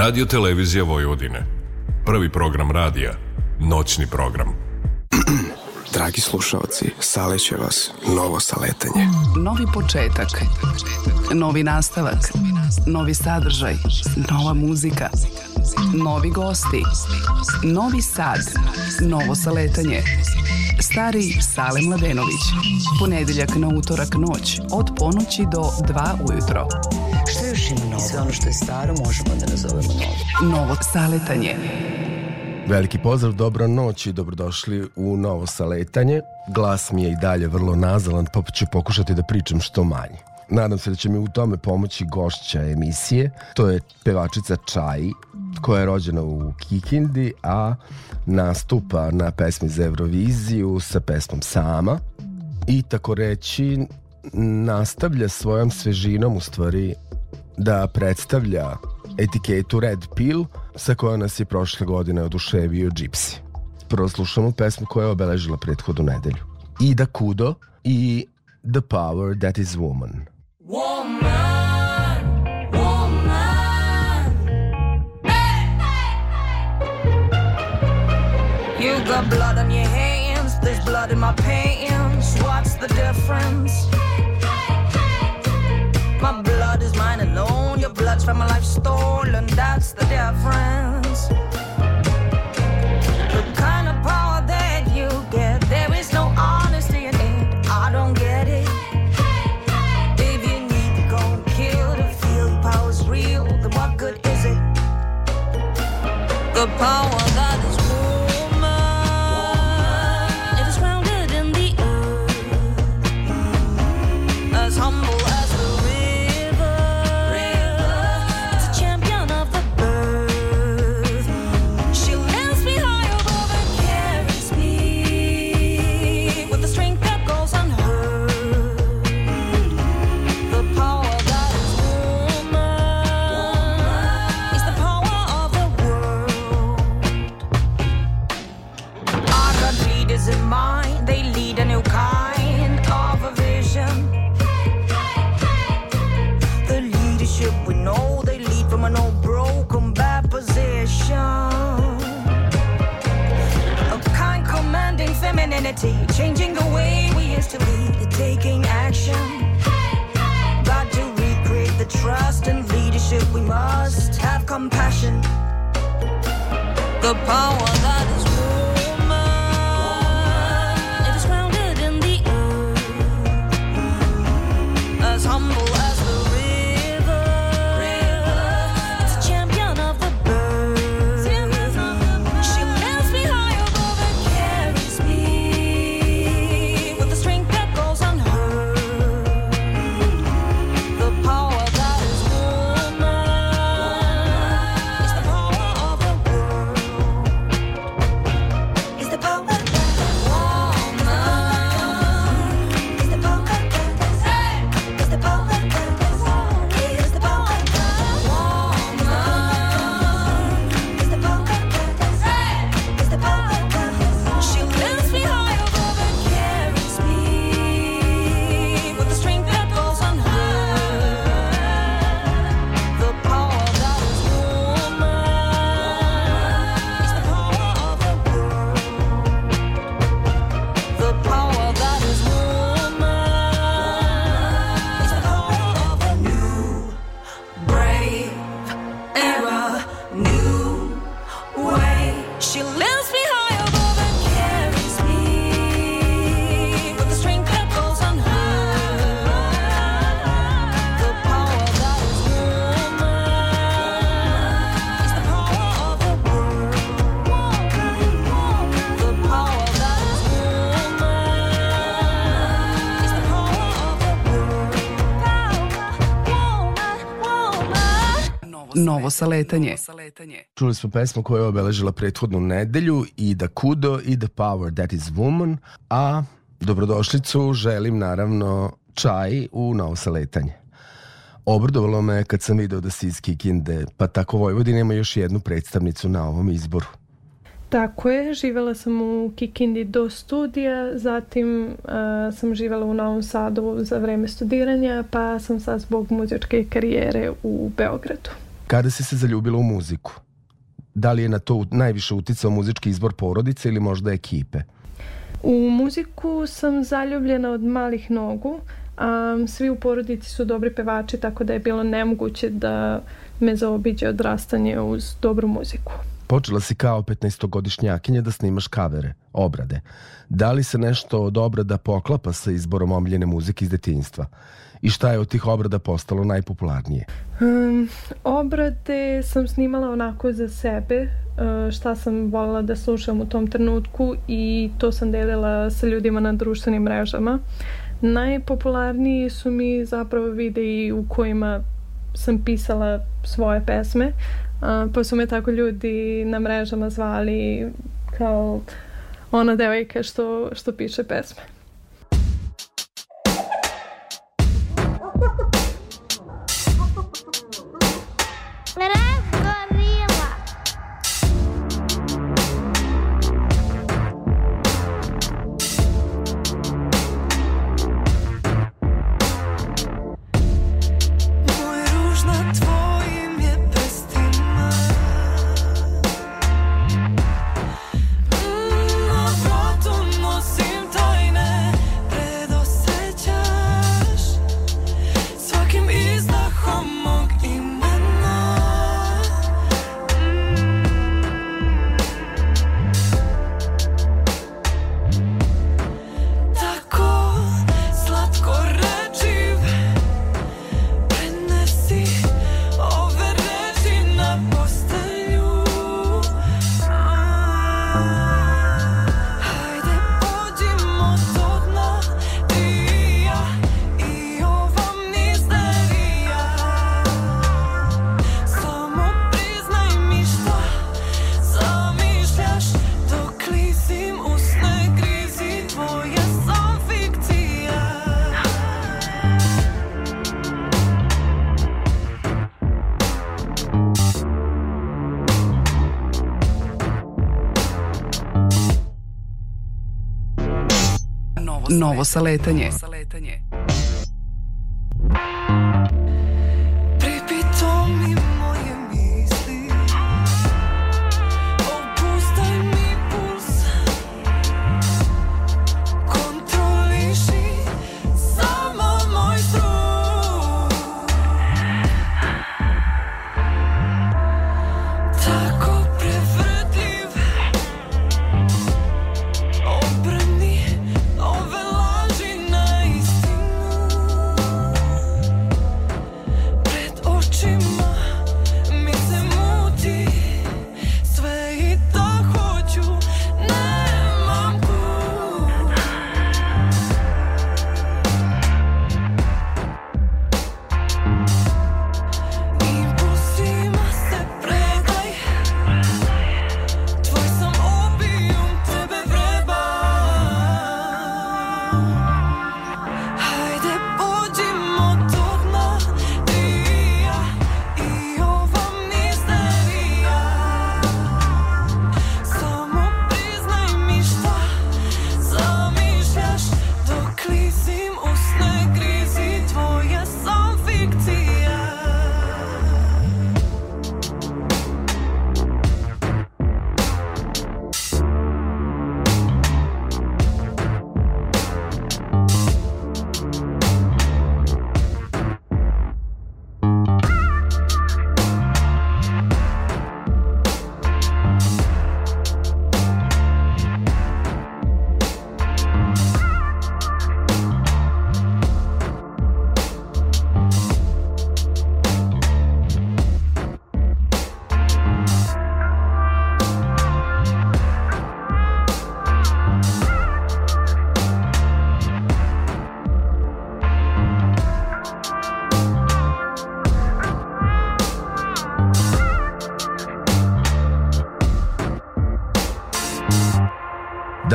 Radio Televizija Vojvodine. Prvi program radija. Noćni program. Dragi slušalci, saleće vas novo saletanje. Novi početak. Novi nastavak. Novi sadržaj. Nova muzika. Novi gosti. Novi sad. Novo saletanje. Stari Sale Mladenović. Ponedeljak na utorak noć od ponoći do 2 ujutro. Što još ima novo? Sve ono što je staro možemo da nazovemo novo. Novo saletanje. Veliki pozdrav, dobro noć i dobrodošli u novo saletanje. Glas mi je i dalje vrlo nazalan, pa ću pokušati da pričam što manje. Nadam se da će mi u tome pomoći gošća emisije. To je pevačica Čaj, koja je rođena u Kikindi, a nastupa na pesmi za Euroviziju sa pesmom Sama. I tako reći, nastavlja svojom svežinom u stvari da predstavlja etiketu Red Pill sa kojom nas je prošle godine oduševio Gypsy. Prvo slušamo pesmu koja je obeležila prethodnu nedelju. Ida Kudo i The Power That Is Woman. Woman, woman. Hey, hey, hey. You got blood on your hands, there's blood in my pants. What's the difference? My blood is mine alone, your blood's from my life stolen. That's the difference. The power compassion. The power saletanje. Čuli smo pesmu koja je obeležila prethodnu nedelju i da Kudo i The Power That Is Woman, a dobrodošlicu želim naravno čaj u novo saletanje. Obradovalo me kad sam video da si iz Kikinde, pa tako Vojvodina ima još jednu predstavnicu na ovom izboru. Tako je, živjela sam u Kikindi do studija, zatim uh, sam živjela u Novom Sadu za vreme studiranja, pa sam sad zbog muzičke karijere u Beogradu. Kada si se zaljubila u muziku? Da li je na to najviše uticao muzički izbor porodice ili možda ekipe? U muziku sam zaljubljena od malih nogu. A, svi u porodici su dobri pevači, tako da je bilo nemoguće da me zaobiđe odrastanje uz dobru muziku. Počela si kao 15-godišnjakinja da snimaš kavere, obrade. Da li se nešto od obrada poklapa sa izborom omiljene muzike iz detinjstva? I šta je od tih obrada postalo najpopularnije? Um, obrade sam snimala onako za sebe, uh, šta sam voljela da slušam u tom trenutku i to sam delila sa ljudima na društvenim mrežama. Najpopularniji su mi zapravo videi u kojima sam pisala svoje pesme, pa su me tako ljudi na mrežama zvali kao ona devojka što, što piše pesme. Novo saletanje.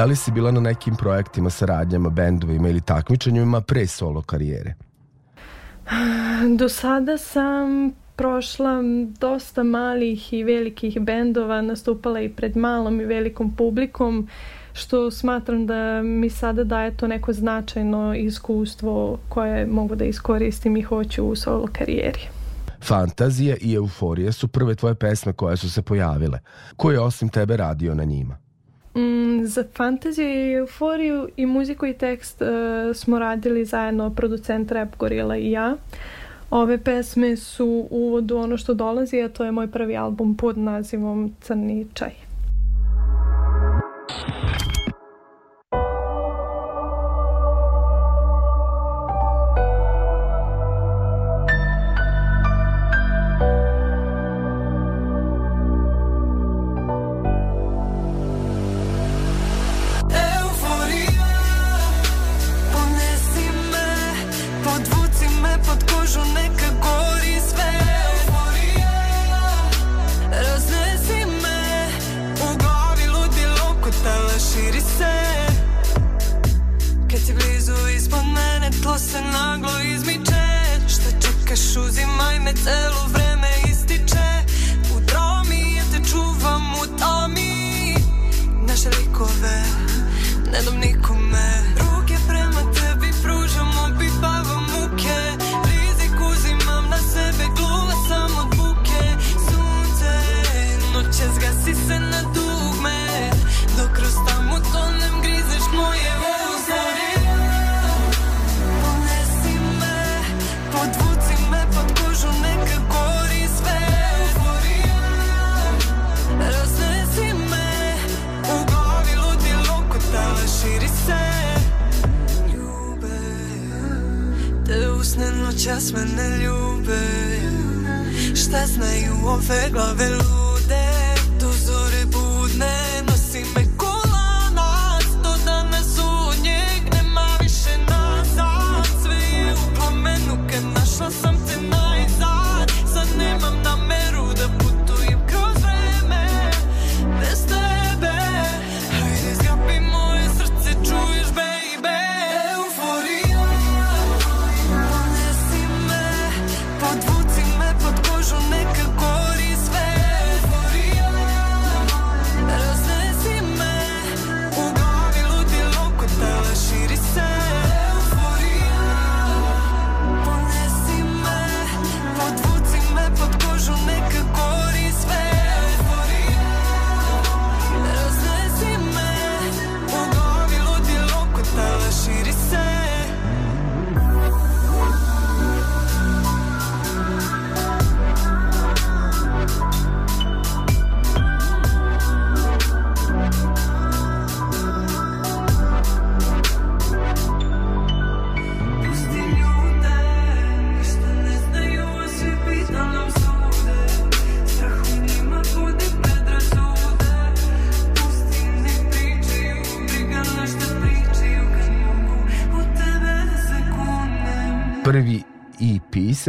Li si bila na nekim projektima, saradnjama, bendovima ili takmičenjima pre solo karijere? Do sada sam prošla dosta malih i velikih bendova, nastupala i pred malom i velikom publikom, što smatram da mi sada daje to neko značajno iskustvo koje mogu da iskoristim i hoću u solo karijeri. Fantazija i euforija su prve tvoje pesme koje su se pojavile. Ko je osim tebe radio na njima? Mm, za fantaziju i euforiju i muziku i tekst uh, smo radili zajedno producent Rap Gorila i ja. Ove pesme su uvod u ono što dolazi, a to je moj prvi album pod nazivom Crni čaj.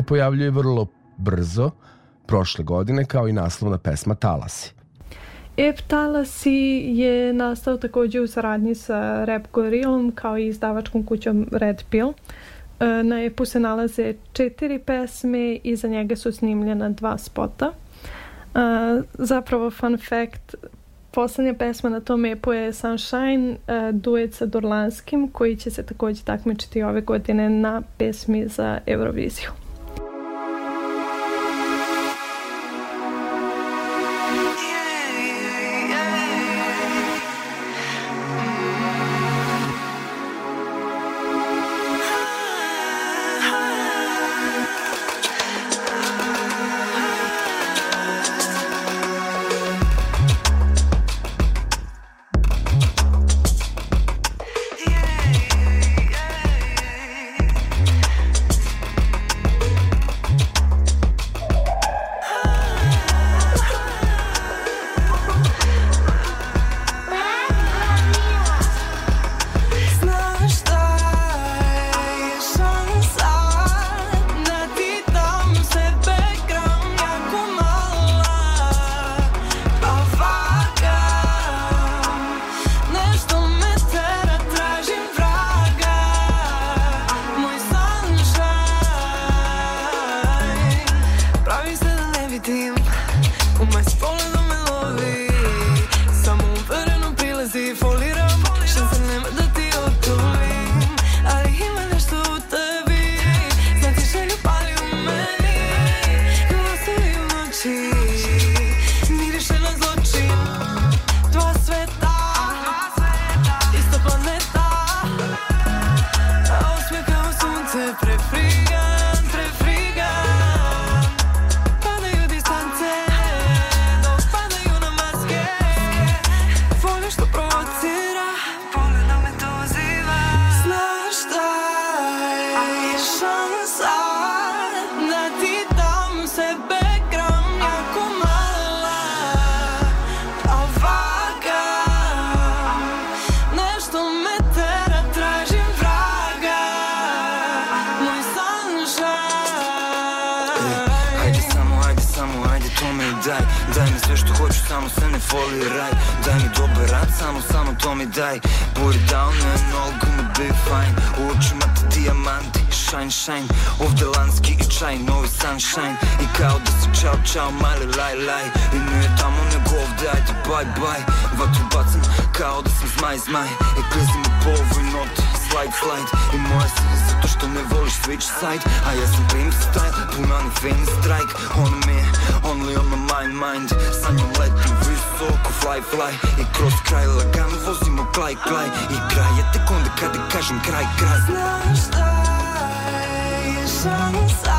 pojavljuje vrlo brzo, prošle godine, kao i naslovna pesma Talasi. Ep Talasi je nastao takođe u saradnji sa Rap Gorilom kao i izdavačkom kućom Red Pill. E, na epu se nalaze četiri pesme i za njega su snimljena dva spota. E, zapravo, fun fact, poslednja pesma na tom epu je Sunshine, e, duet sa Dorlanskim, koji će se takođe takmičiti ove godine na pesmi za Euroviziju. ne foliraj Daj mi dobar rad, samo, samo to mi daj. Put down and all gonna be fine. U očima ti dijamanti, shine, shine. Ovde lanski i čaj, novi sunshine. I kao da si čao, čao, mali, laj, laj. I nije tamo nego ovde, ajde, bye, bye. Vatru bacam kao da sam zmaj, zmaj. I klizim u po ovoj noti, slide, slide. I moja se zato što ne voliš switch side. A ja sam prim style, puno ni fame strike. On me, only on my mind, mind Sanjam letim oko fly fly I kroz kraj lagano vozimo klaj klaj. I kraj je tek onda kada kažem kraj kraj. Znam šta je samo sad.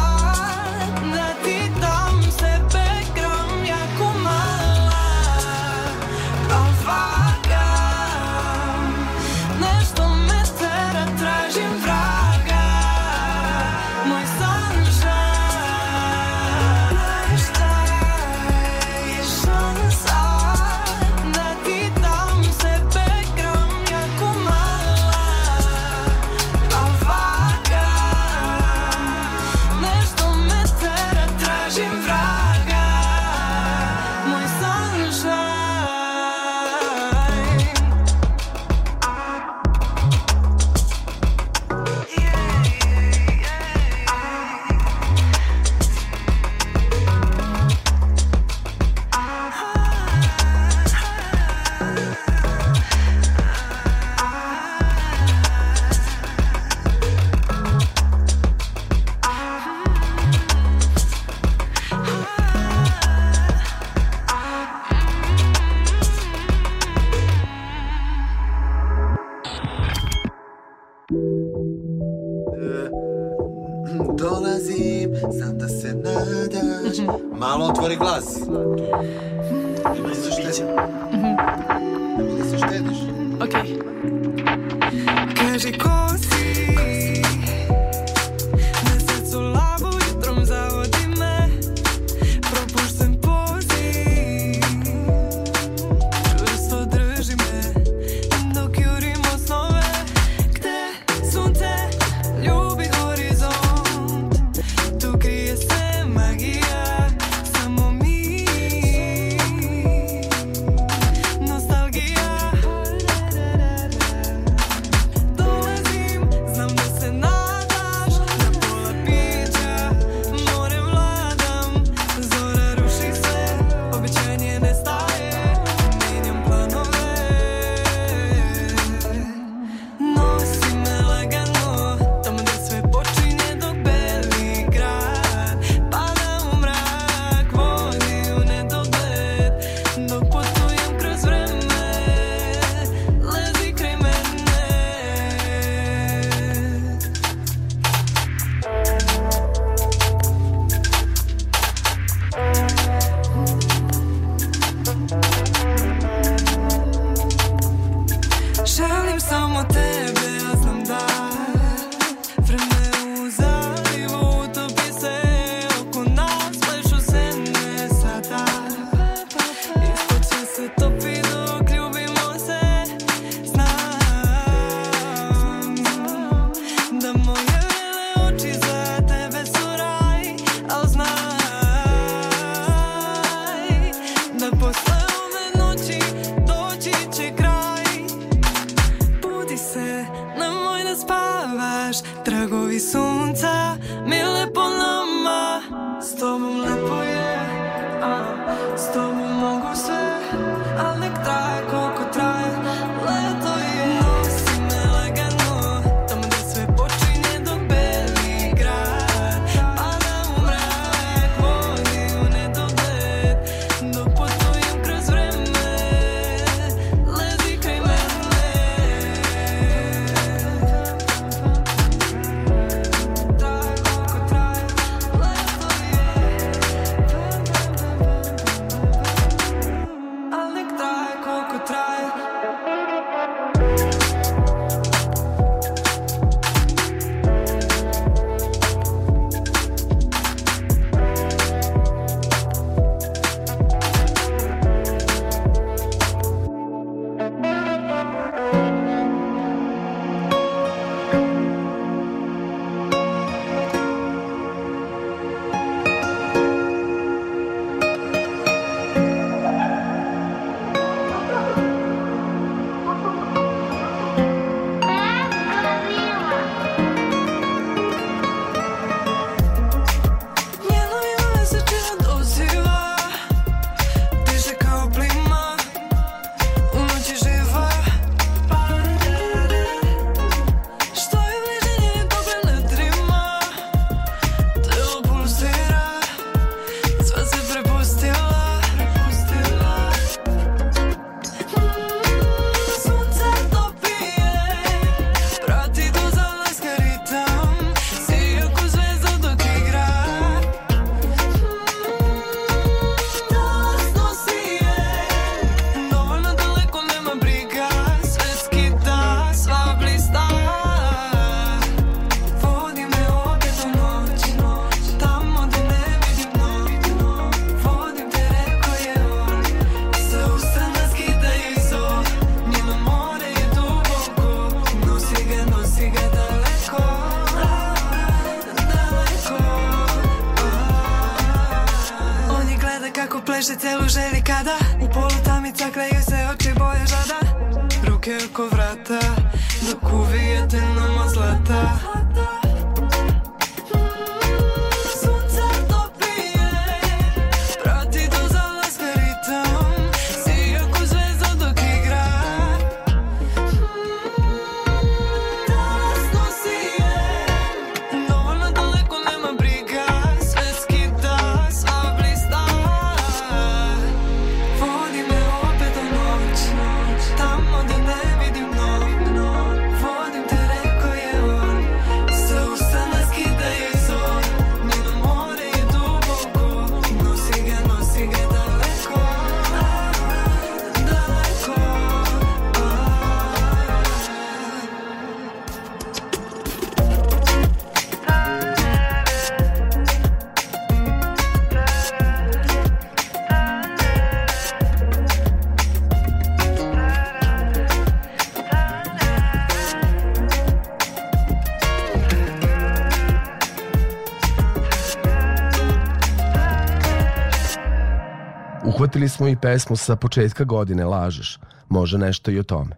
pustili smo i pesmu sa početka godine Lažeš. Može nešto i o tome.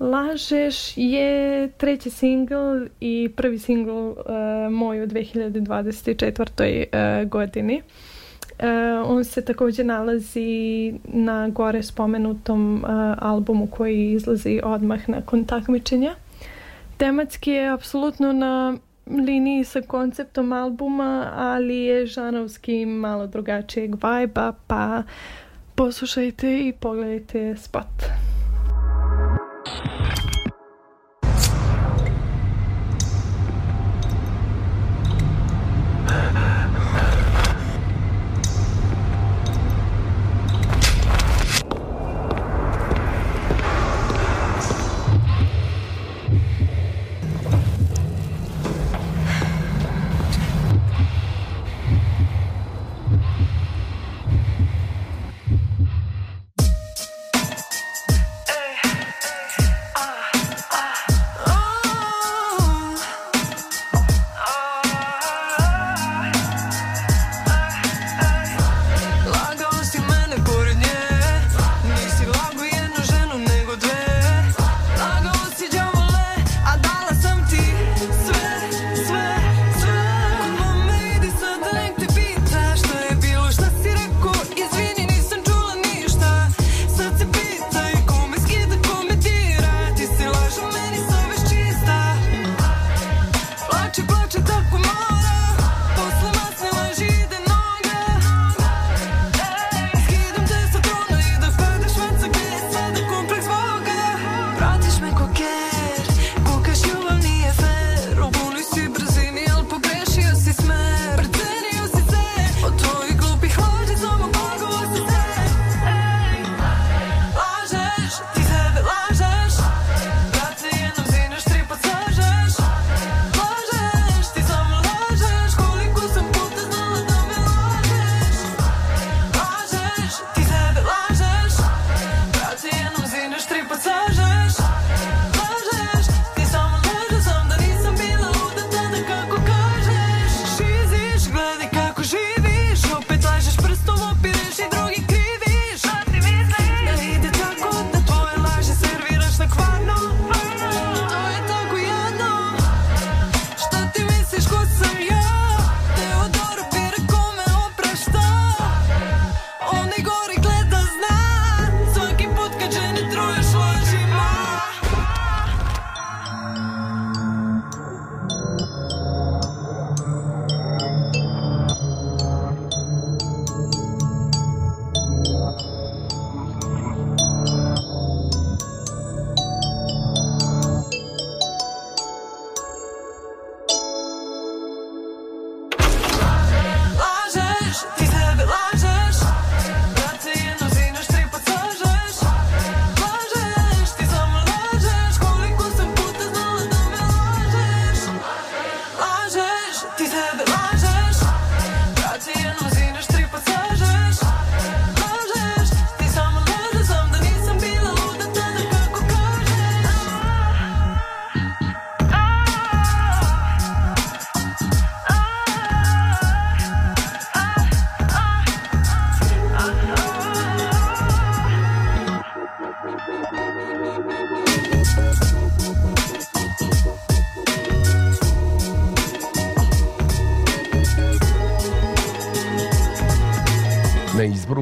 Lažeš je treći singl i prvi singl uh, moj u 2024. Uh, e, godini. Uh, on se također nalazi na gore spomenutom uh, albumu koji izlazi odmah nakon takmičenja. Tematski je apsolutno na liniji sa konceptom albuma, ali je žanovski malo drugačijeg vajba, pa poslušajte i pogledajte spot.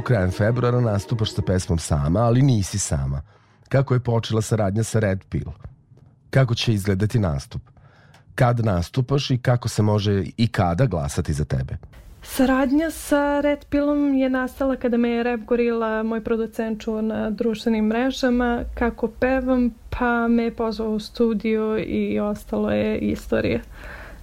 Krajem februara nastupaš sa pesmom sama, ali nisi sama. Kako je počela saradnja sa Red Pill? Kako će izgledati nastup? Kad nastupaš i kako se može i kada glasati za tebe? Saradnja sa Red Pillom je nastala kada me je Rap Gorila, moj producent, čuo na društvenim mrežama kako pevam, pa me je pozvao u studio i ostalo je istorija.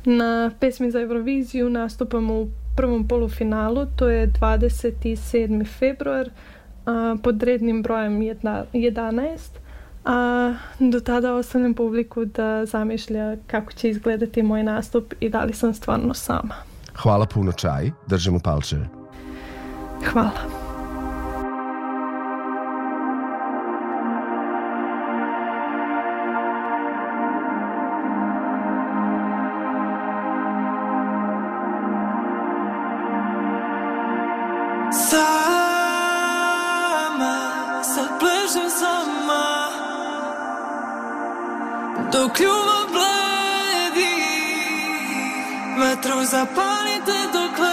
Na pesmi za Euroviziju nastupam u prvom polufinalu, to je 27. februar, a, pod rednim brojem jedna- 11, a do tada ostavljam publiku da zamišlja kako će izgledati moj nastup i da li sam stvarno sama. Hvala puno čaj, držimo palčeve. Hvala. dok ljubav bledi Vetrom zapalite dok le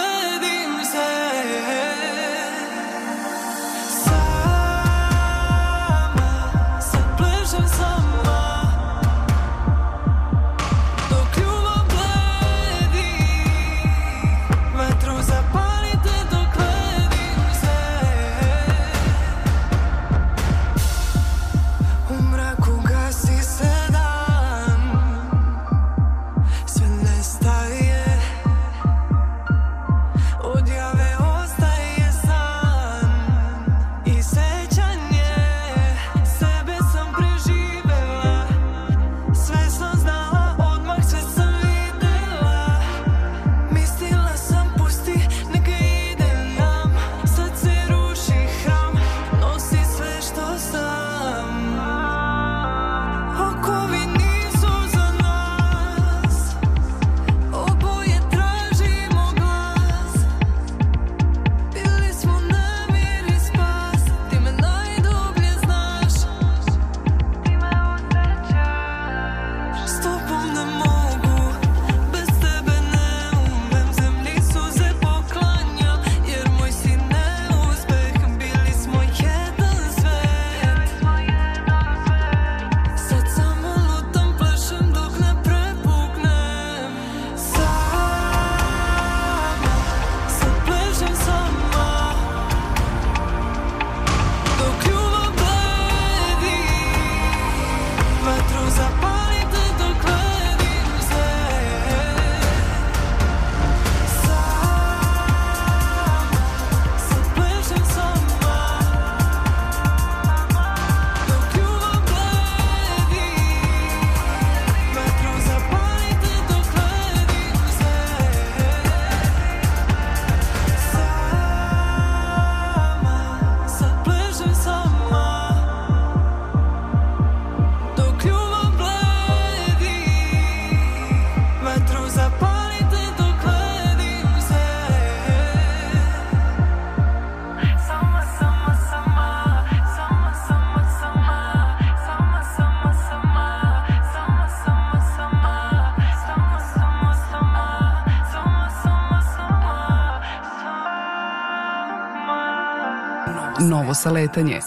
Novo saletanje.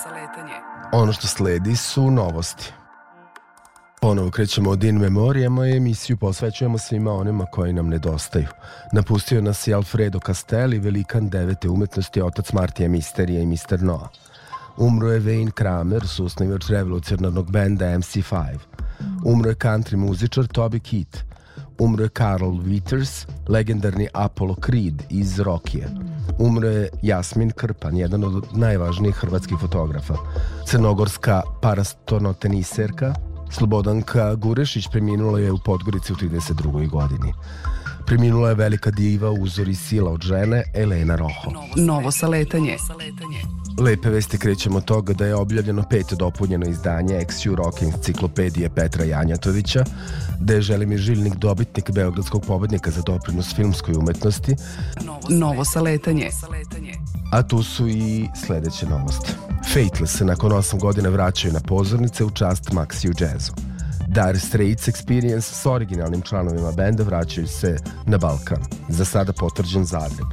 Ono što sledi su novosti. Ponovo krećemo od In Memorijama i emisiju posvećujemo svima onima koji nam nedostaju. Napustio nas je Alfredo Castelli, velikan devete umetnosti, otac Martija Misterija i Mr. Noah. Umro je Wayne Kramer, susnivač revolucionarnog benda MC5. Umro je country muzičar Toby Keith. Umro je Carl Witters, legendarni Apollo Creed iz Rokije. Umro je Jasmin Krpan, jedan od najvažnijih hrvatskih fotografa. Crnogorska parastonoteniserka Slobodanka Gurešić preminula je u Podgorici u 32. godini. Preminula je velika diva, uzor i sila od žene, Elena Roho. Novo saletanje. Lepe vesti krećemo od toga da je objavljeno peto dopunjeno izdanje XU Rock enciklopedije Petra Janjatovića, da je Želimir Žilnik dobitnik Beogradskog pobednika za doprinos filmskoj umetnosti, Novo saletanje. a tu su i sledeće novosti. Fateless se nakon 8 godina vraćaju na pozornice u čast Maxi u jazzu. Dire Straits Experience s originalnim članovima benda vraćaju se na Balkan. Za sada potvrđen Zagreb.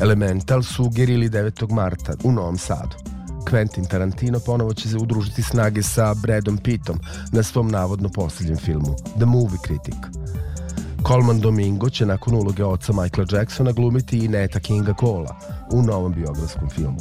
Elemental su gerili 9. marta u Novom Sadu. Quentin Tarantino ponovo će se udružiti snage sa Bradom Pittom na svom navodno posljednjem filmu The Movie Critic. Coleman Domingo će nakon uloge oca Michaela Jacksona glumiti i Neta Kinga Cola u novom biografskom filmu.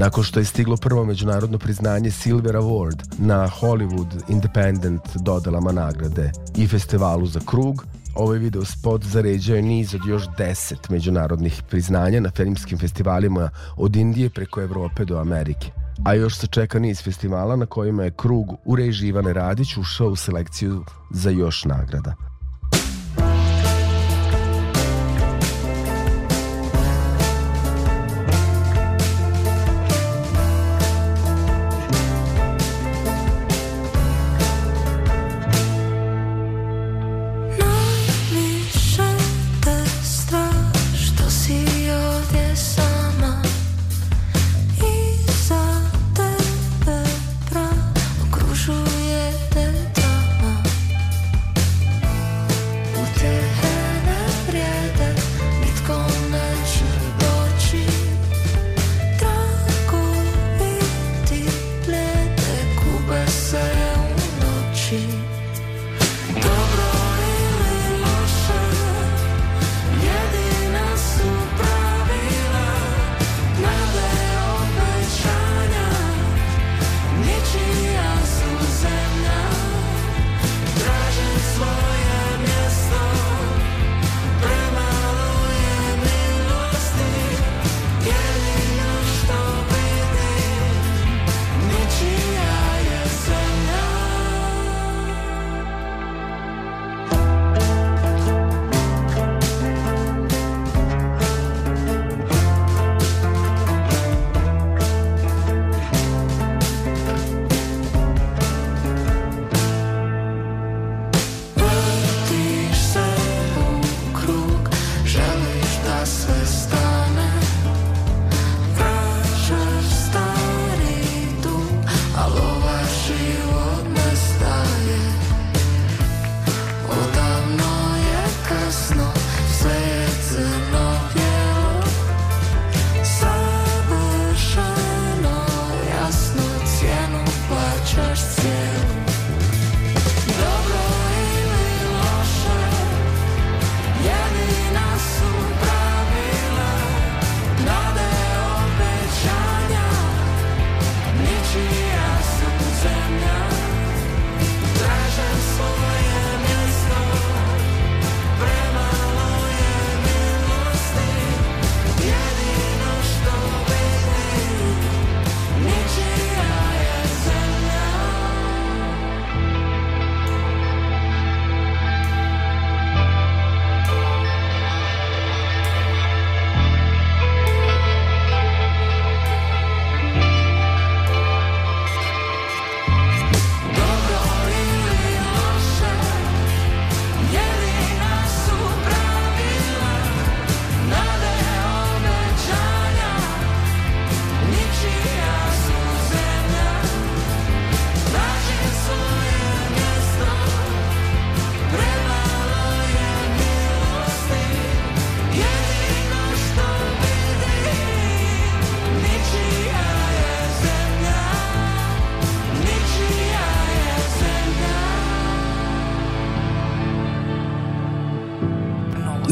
Nakon što je stiglo prvo međunarodno priznanje Silver Award na Hollywood Independent dodelama nagrade i festivalu za krug, ovaj video spot zaređao je niz od još deset međunarodnih priznanja na filmskim festivalima od Indije preko Evrope do Amerike. A još se čeka niz festivala na kojima je krug u režiji Ivane Radić ušao u selekciju za još nagrada.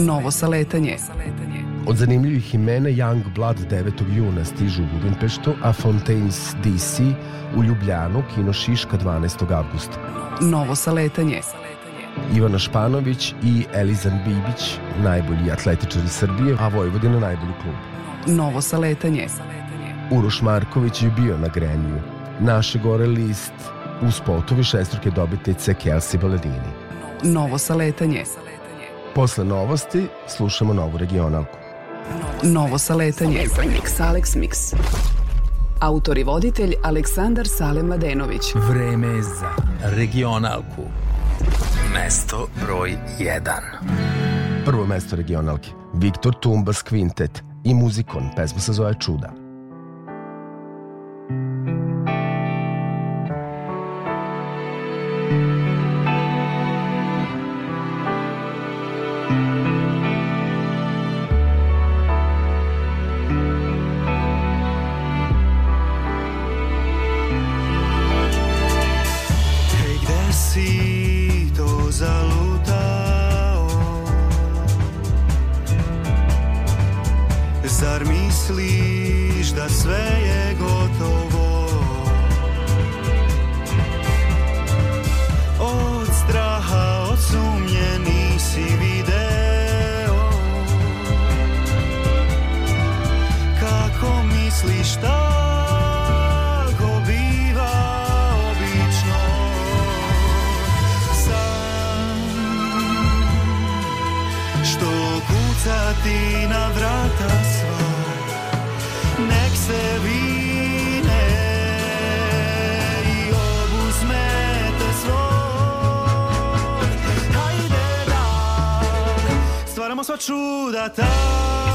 Novo saletanje. Od zanimljivih imena Young Blood 9. juna stižu u Budimpeštu, a Fontaines DC u Ljubljanu, Kino Šiška 12. avgusta. Novo saletanje. Ivana Španović i Elizan Bibić, najbolji atletičari Srbije, a Vojvodina najbolji klub. Novo saletanje. Uroš Marković je bio na Greniju. Naše gore list u spotovi šestruke dobitnice Kelsey Baledini. Novo saletanje. Posle novosti slušamo novu regionalku. Novo saletanje. Mix Alex Mix. Autor i voditelj Aleksandar Sale Mladenović. Vreme je za regionalku. Mesto broj 1. Prvo mesto regionalke. Viktor Tumbas Quintet i muzikon. Pesma se zove Čuda. na vrata sva. Nek se vine i Hajde da stvaramo sva čuda ta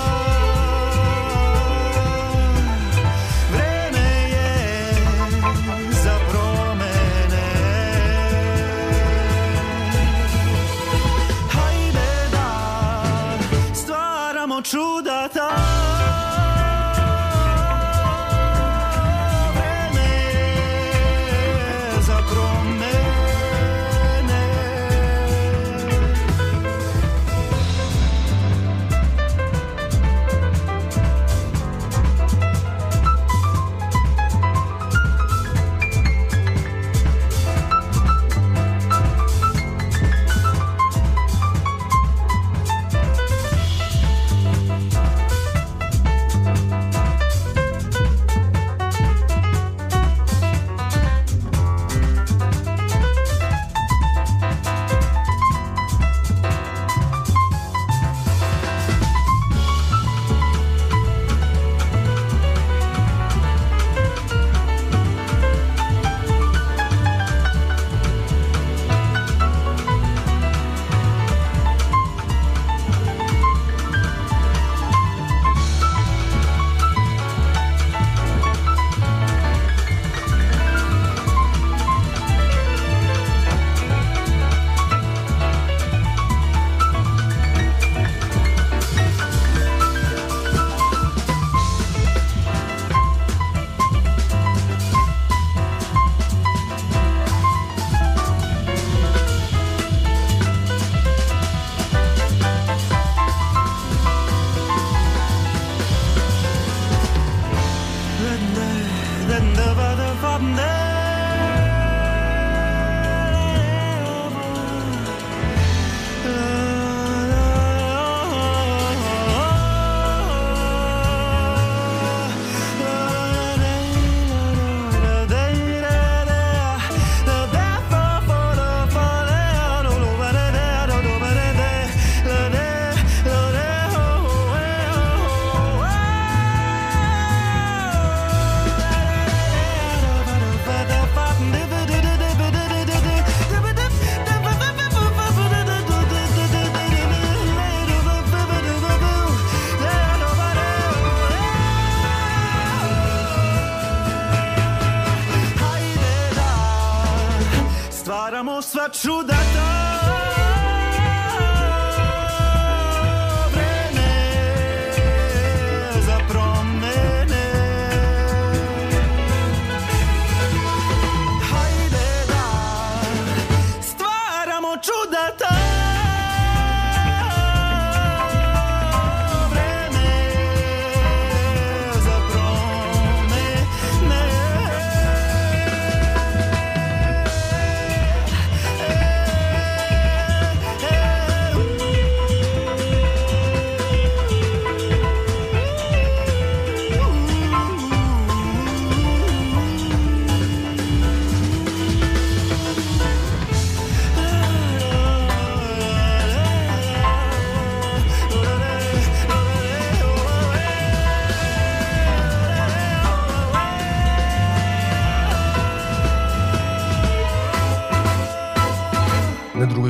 to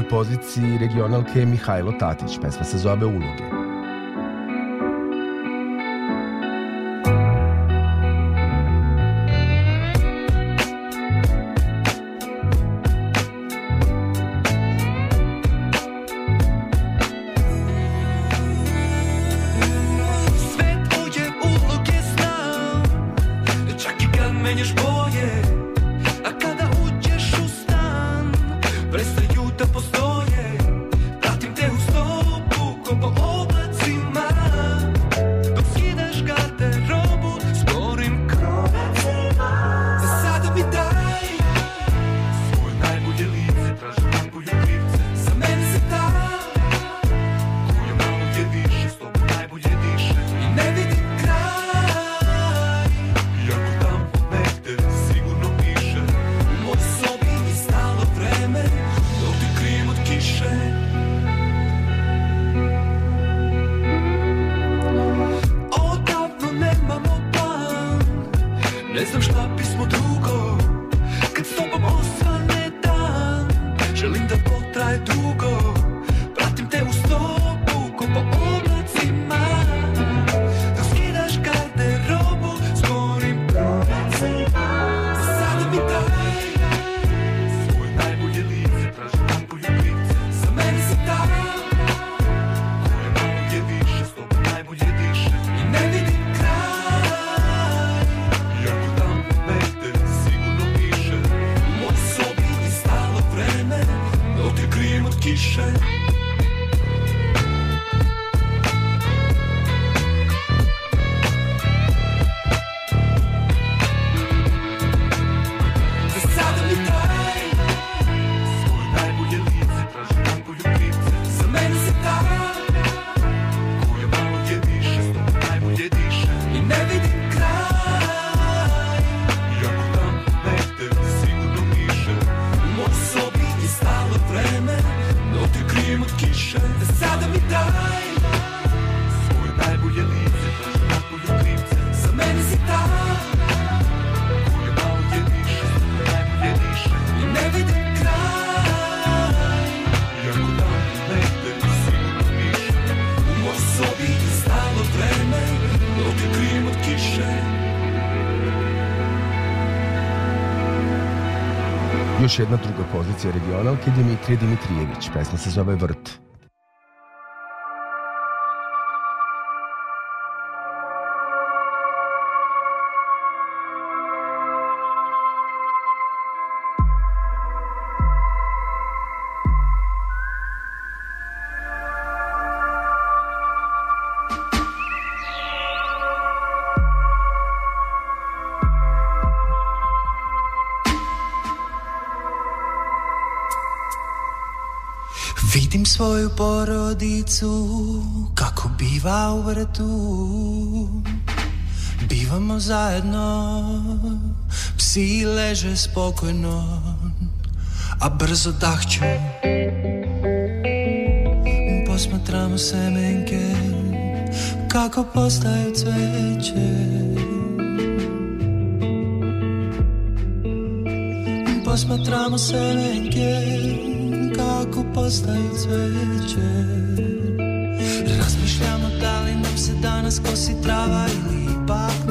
poziciji regionalke Mihajlo Tatić, pesma se zove Uloge. još jedna druga pozicija regionalke Dimitrije Dimitrijević. Pesma se zove Vrh. svoju porodicu Kako biva u vrtu. Bivamo zajedno Psi leže spokojno A brzo dahću. Posmatramo semenke Kako postaju cveće. Posmatramo semenke kako postaje cveće Razmišljamo da li nam se danas kosi trava ili ipak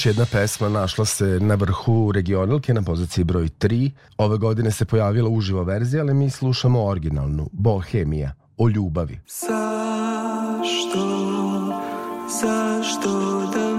Još jedna pesma našla se na vrhu regionalke na poziciji broj 3. Ove godine se pojavila uživa verzija, ali mi slušamo originalnu, Bohemija, o ljubavi. Zašto, zašto da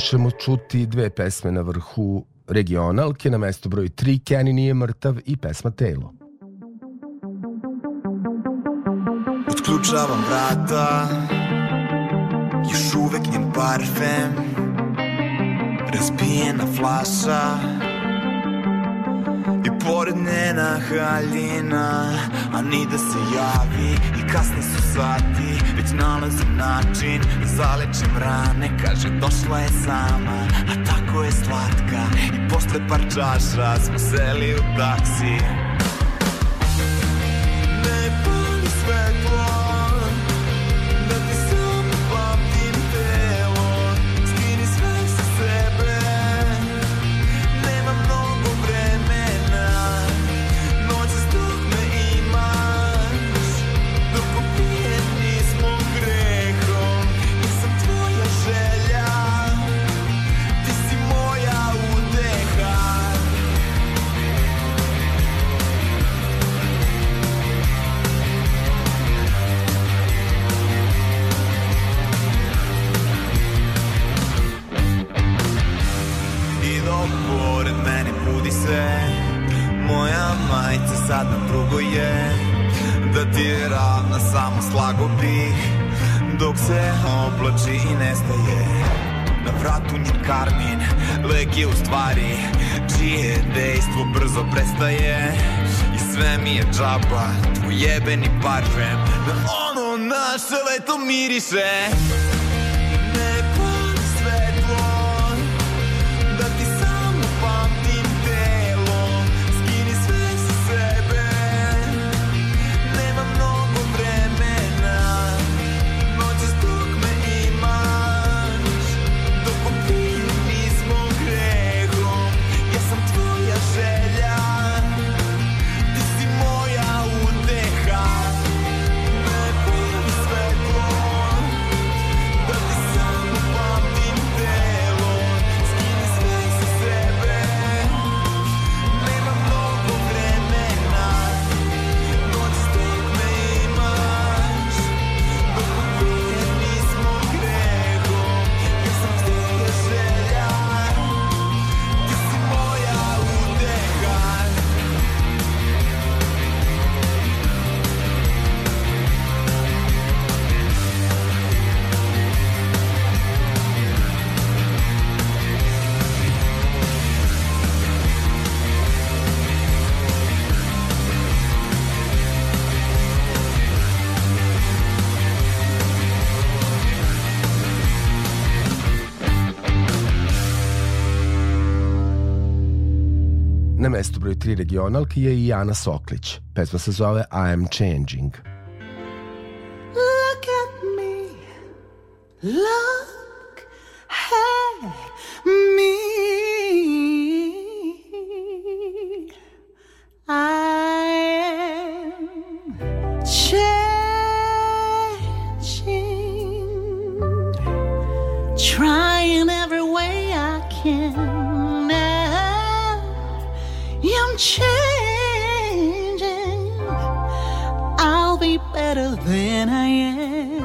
ćemo čuti dve pesme na vrhu regionalke na mesto broj 3 Kenny nije mrtav i pesma Telo. Otključavam vrata Još uvek njen parfem Razbijena flasa Razbijena flasa pored njena haljina A ni da se javi i kasni su sati Već nalazim način da zalečem rane. Kaže došla je sama, a tako je slatka. I posle par čaša smo seli u taksi. regionalki je i Jana Soklić. Pesma se zove I am changing. I'm changing. I'll be better than I am.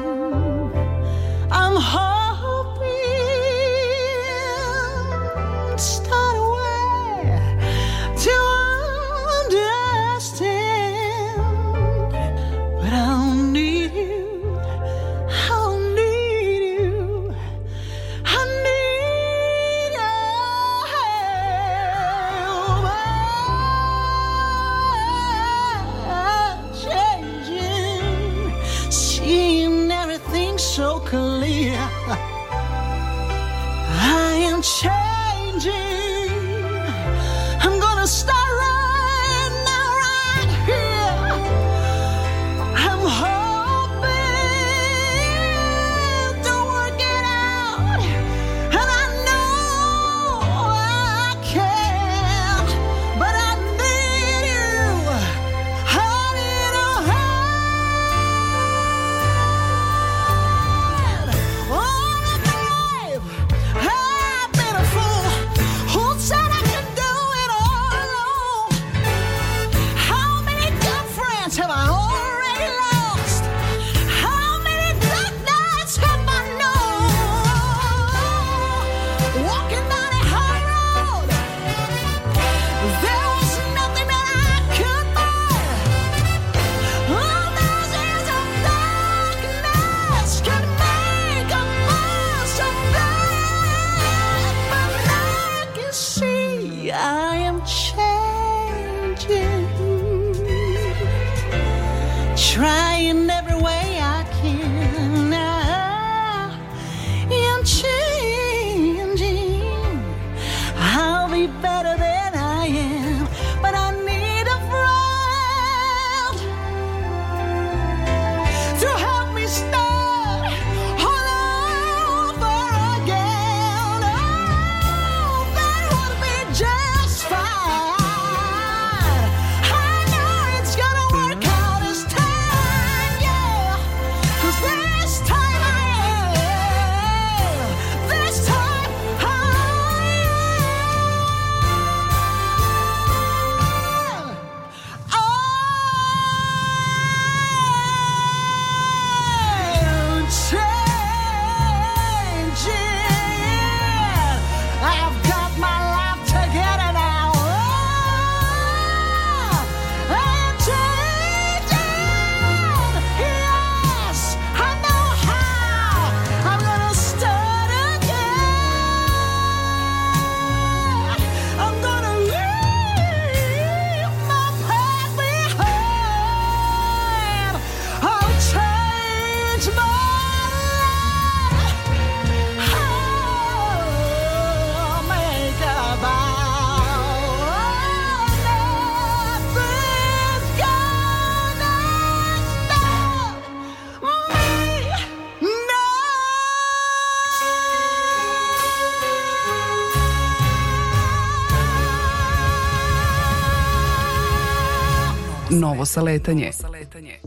Novo saletanje.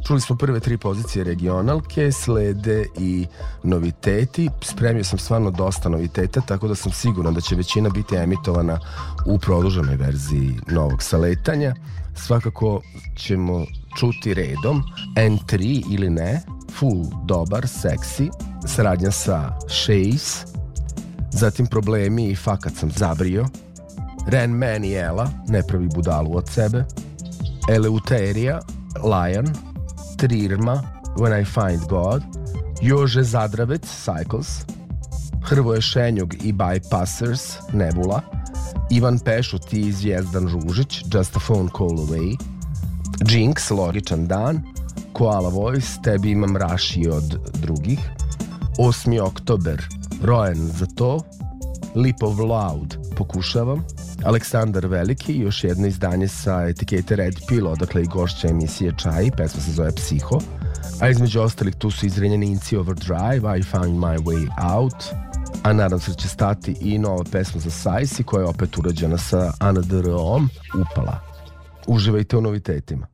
Čuli smo prve tri pozicije regionalke, slede i noviteti. Spremio sam stvarno dosta noviteta, tako da sam siguran da će većina biti emitovana u produženoj verziji novog saletanja. Svakako ćemo čuti redom N3 ili ne, full, dobar, seksi, saradnja sa Shays, zatim problemi i fakat sam zabrio, Ren Man i Ela, ne pravi budalu od sebe, Eleuterija, Lion, Trirma, When I Find God, Jože Zadravec, Cycles, Hrvoje Šenjog i Bypassers, Nebula, Ivan Pešut i Zvijezdan Ružić, Just a Phone Call Away, Jinx, Logičan dan, Koala Voice, Tebi imam raši od drugih, 8. oktober, Rojen za to, Lip of Loud, pokušavam, Aleksandar Veliki, još jedno izdanje sa etikete Red Pill, odakle i gošća emisije Čaj, pesma se zove Psiho, a između ostalih tu su izrenjeni Inci Overdrive, I Found My Way Out, a nadam se da će stati i nova pesma za Sajsi koja je opet urađena sa ANDR-om Upala. Uživajte u novitetima.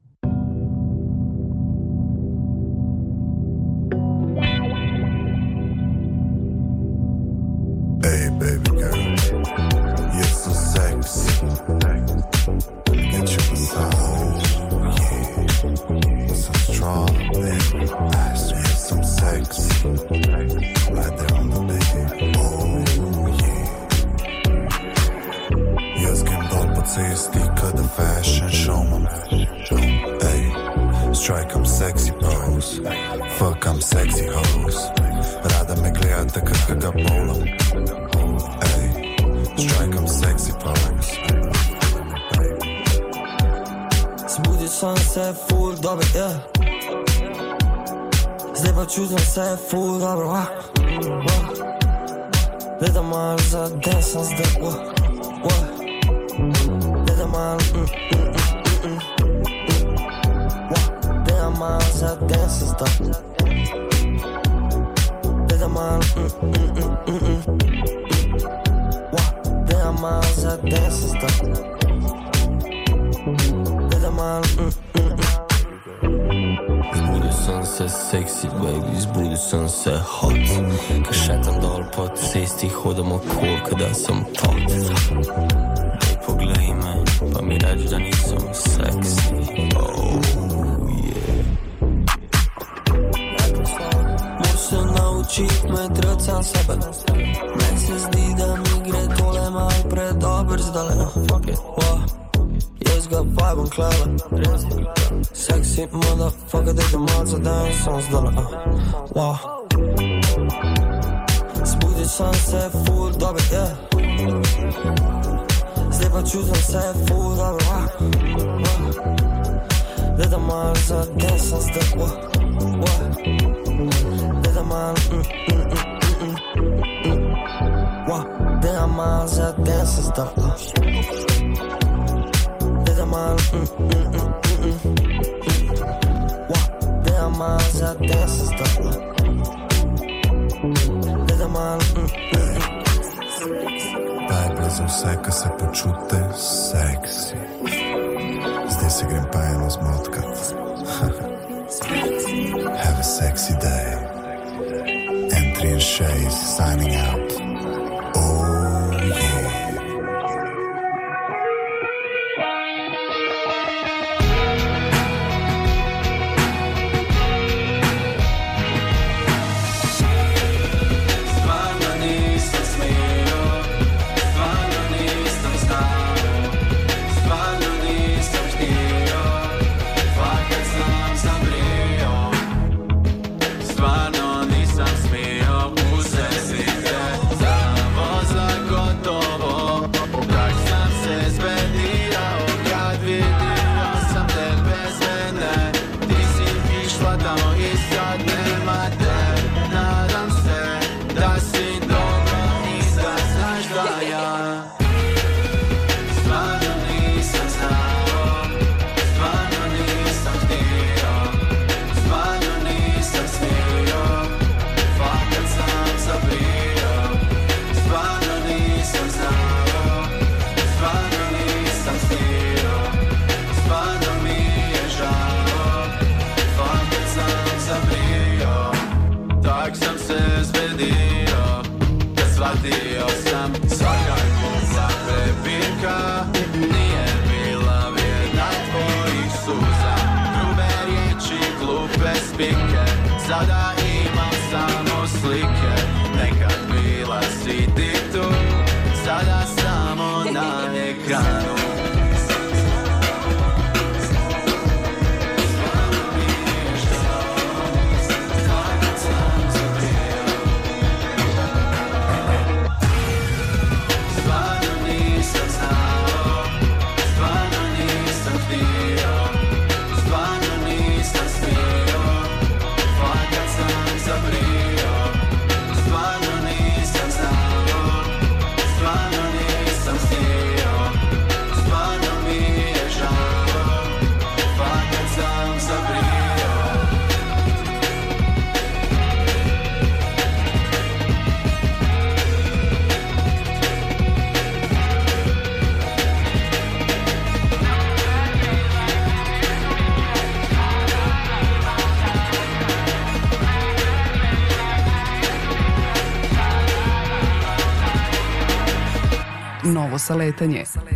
Novo saletanje. Dugo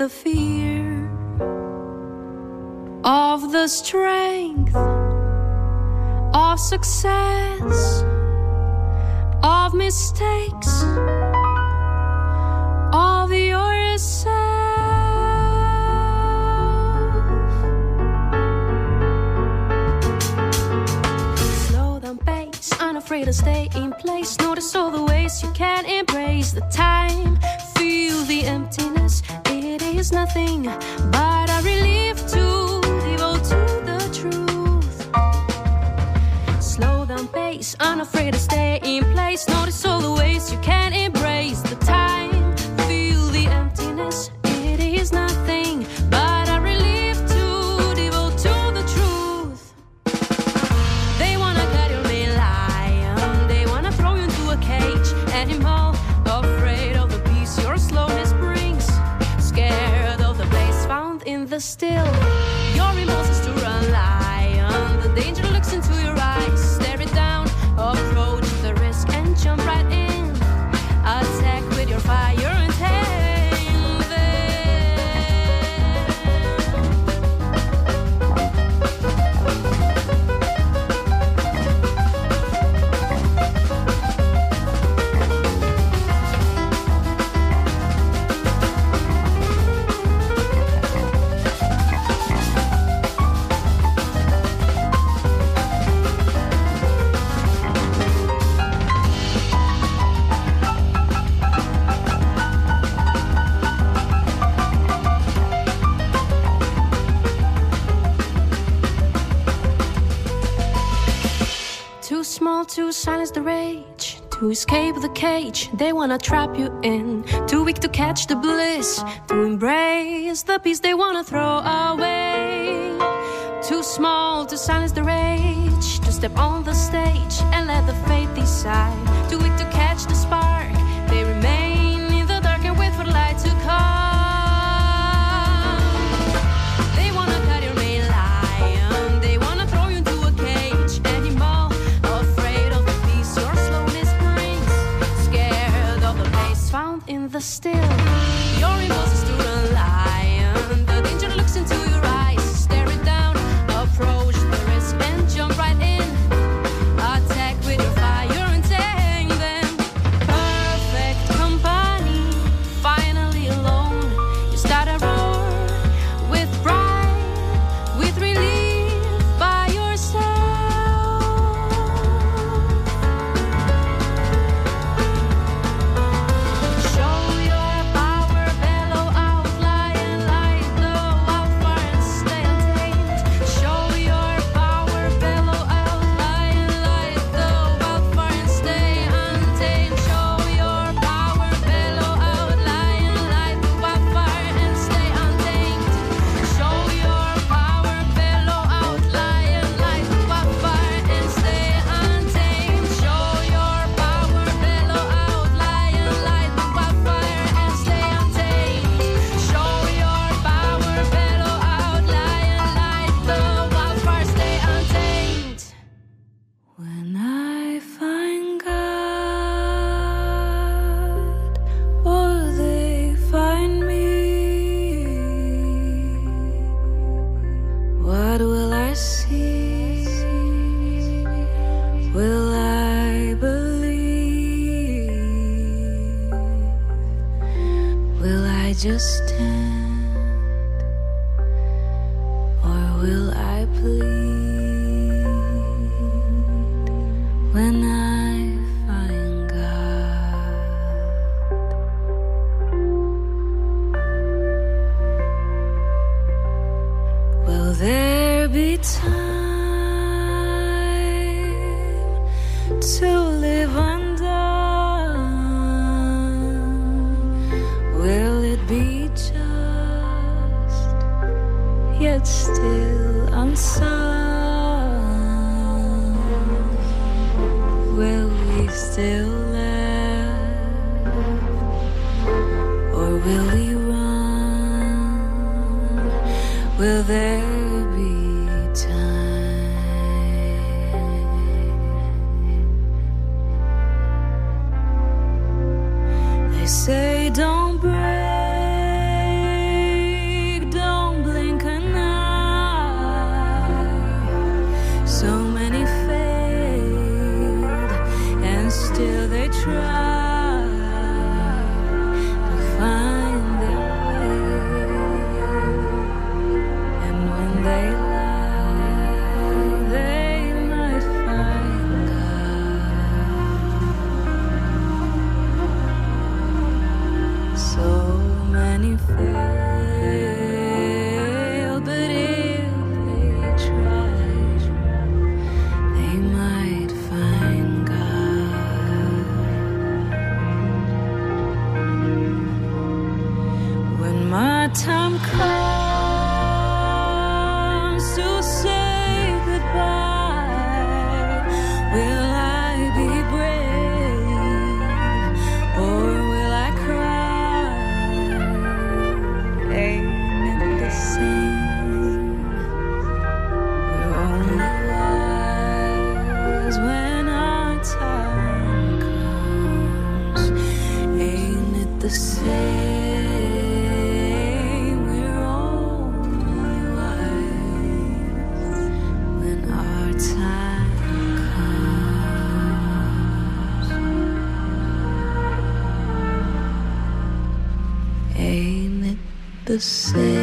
the feet. unafraid to stay in place. Notice. the rage to escape the cage they wanna trap you in. Too weak to catch the bliss, to embrace the peace they wanna throw away. Too small to silence the rage, to step on the stage and let the fate decide. Too weak to catch the. still. to the same.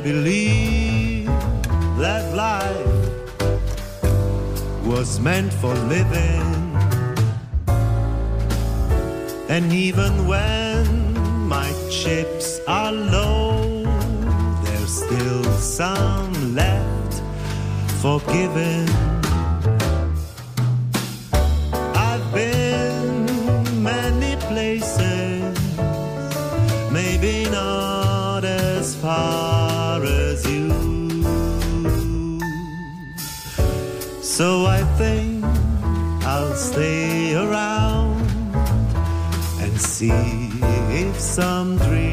I believe that life was meant for living. And even when my chips are low, there's still some left for giving. So I think I'll stay around and see if some dream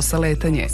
Novo saletanje.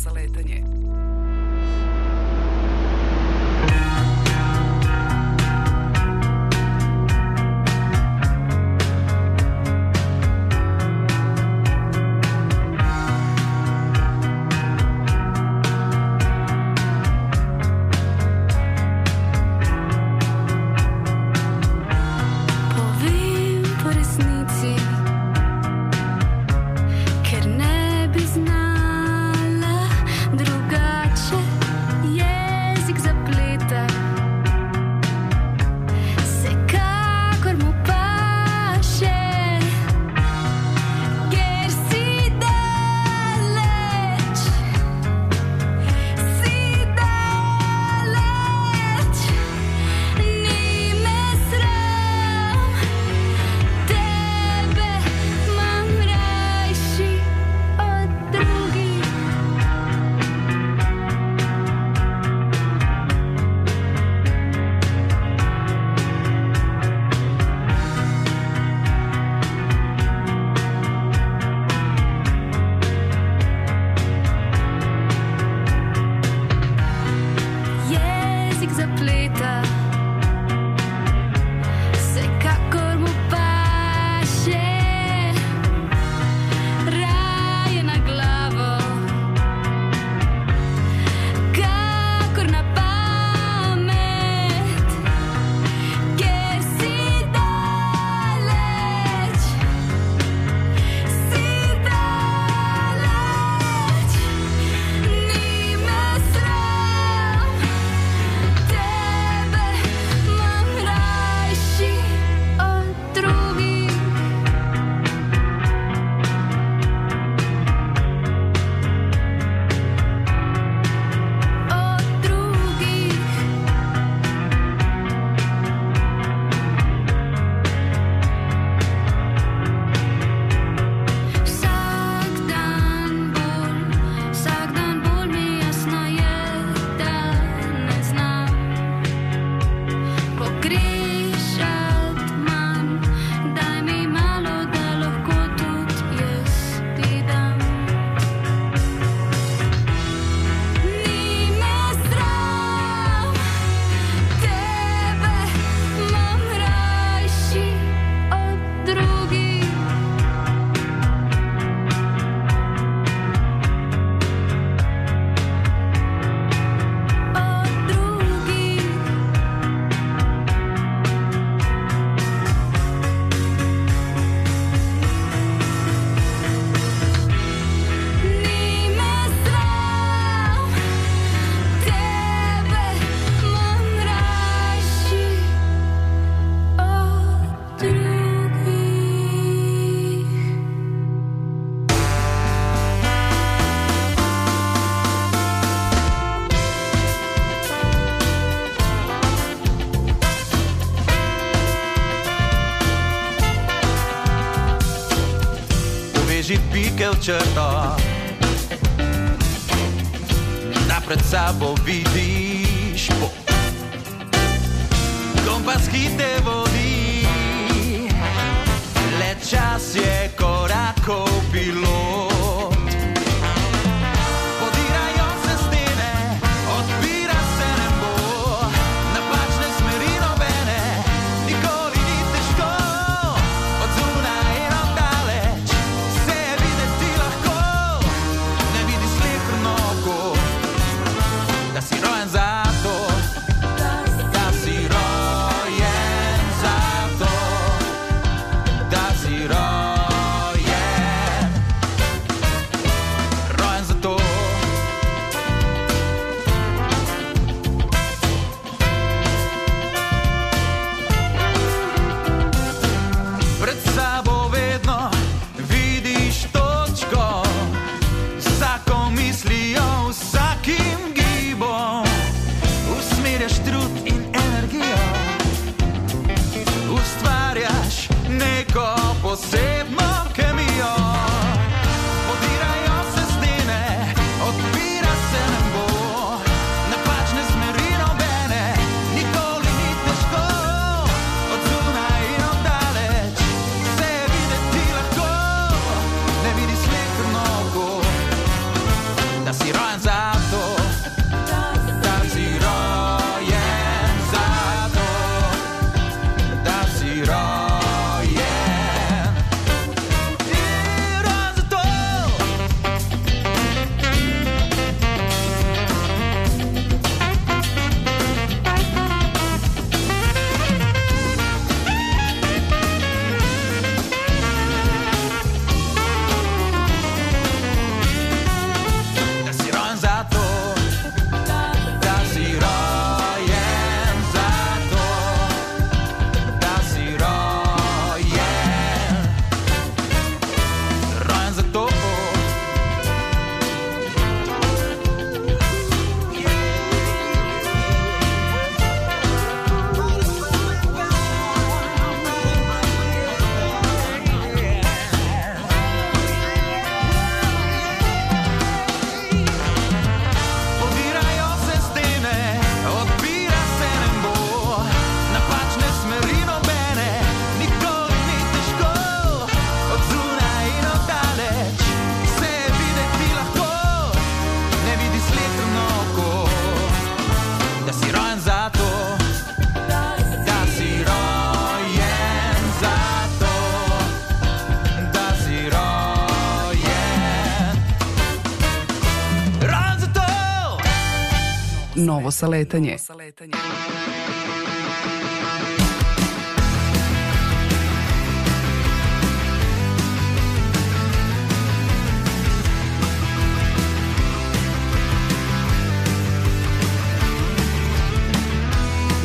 novo saletanje.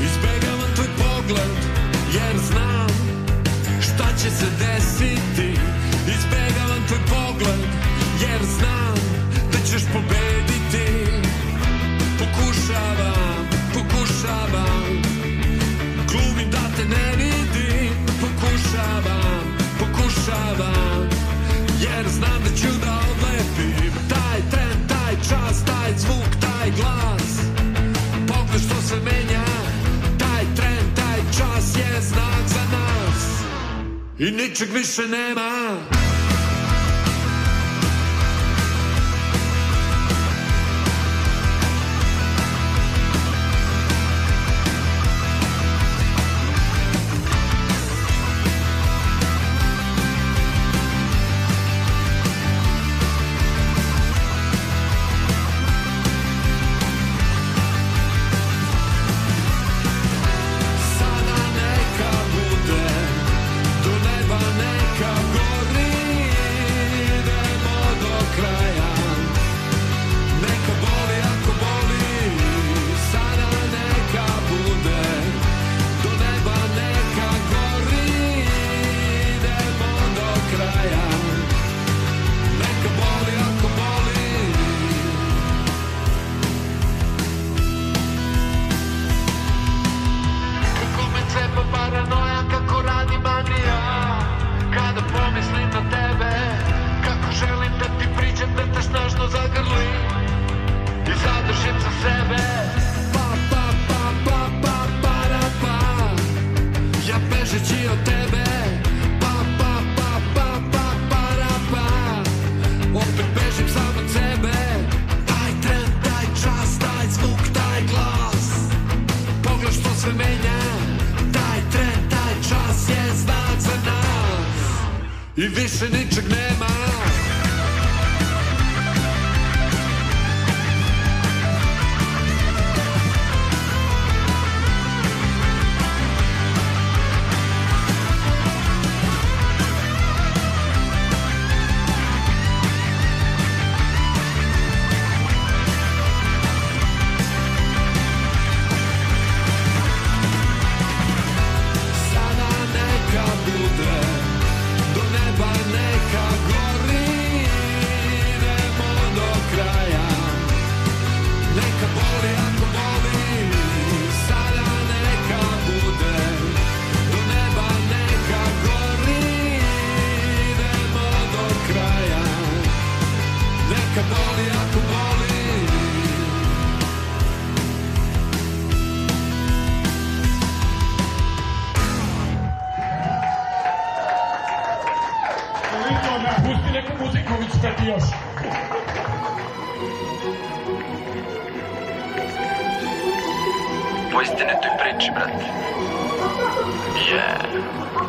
Izbegavam tvoj pogled, jer znam šta će se desiti. Izbegavam tvoj pogled, jer znam da ćeš pobediti. Pokušavam, pokušavam. Glumim da te ne vidim. Pokušavam, pokušavam. Jer znam da ću da odlepim. Taj tren, taj čas, taj zvuk, taj glas. Pogled što se menja. Taj tren, taj čas je znak za nas. I ničeg više nema.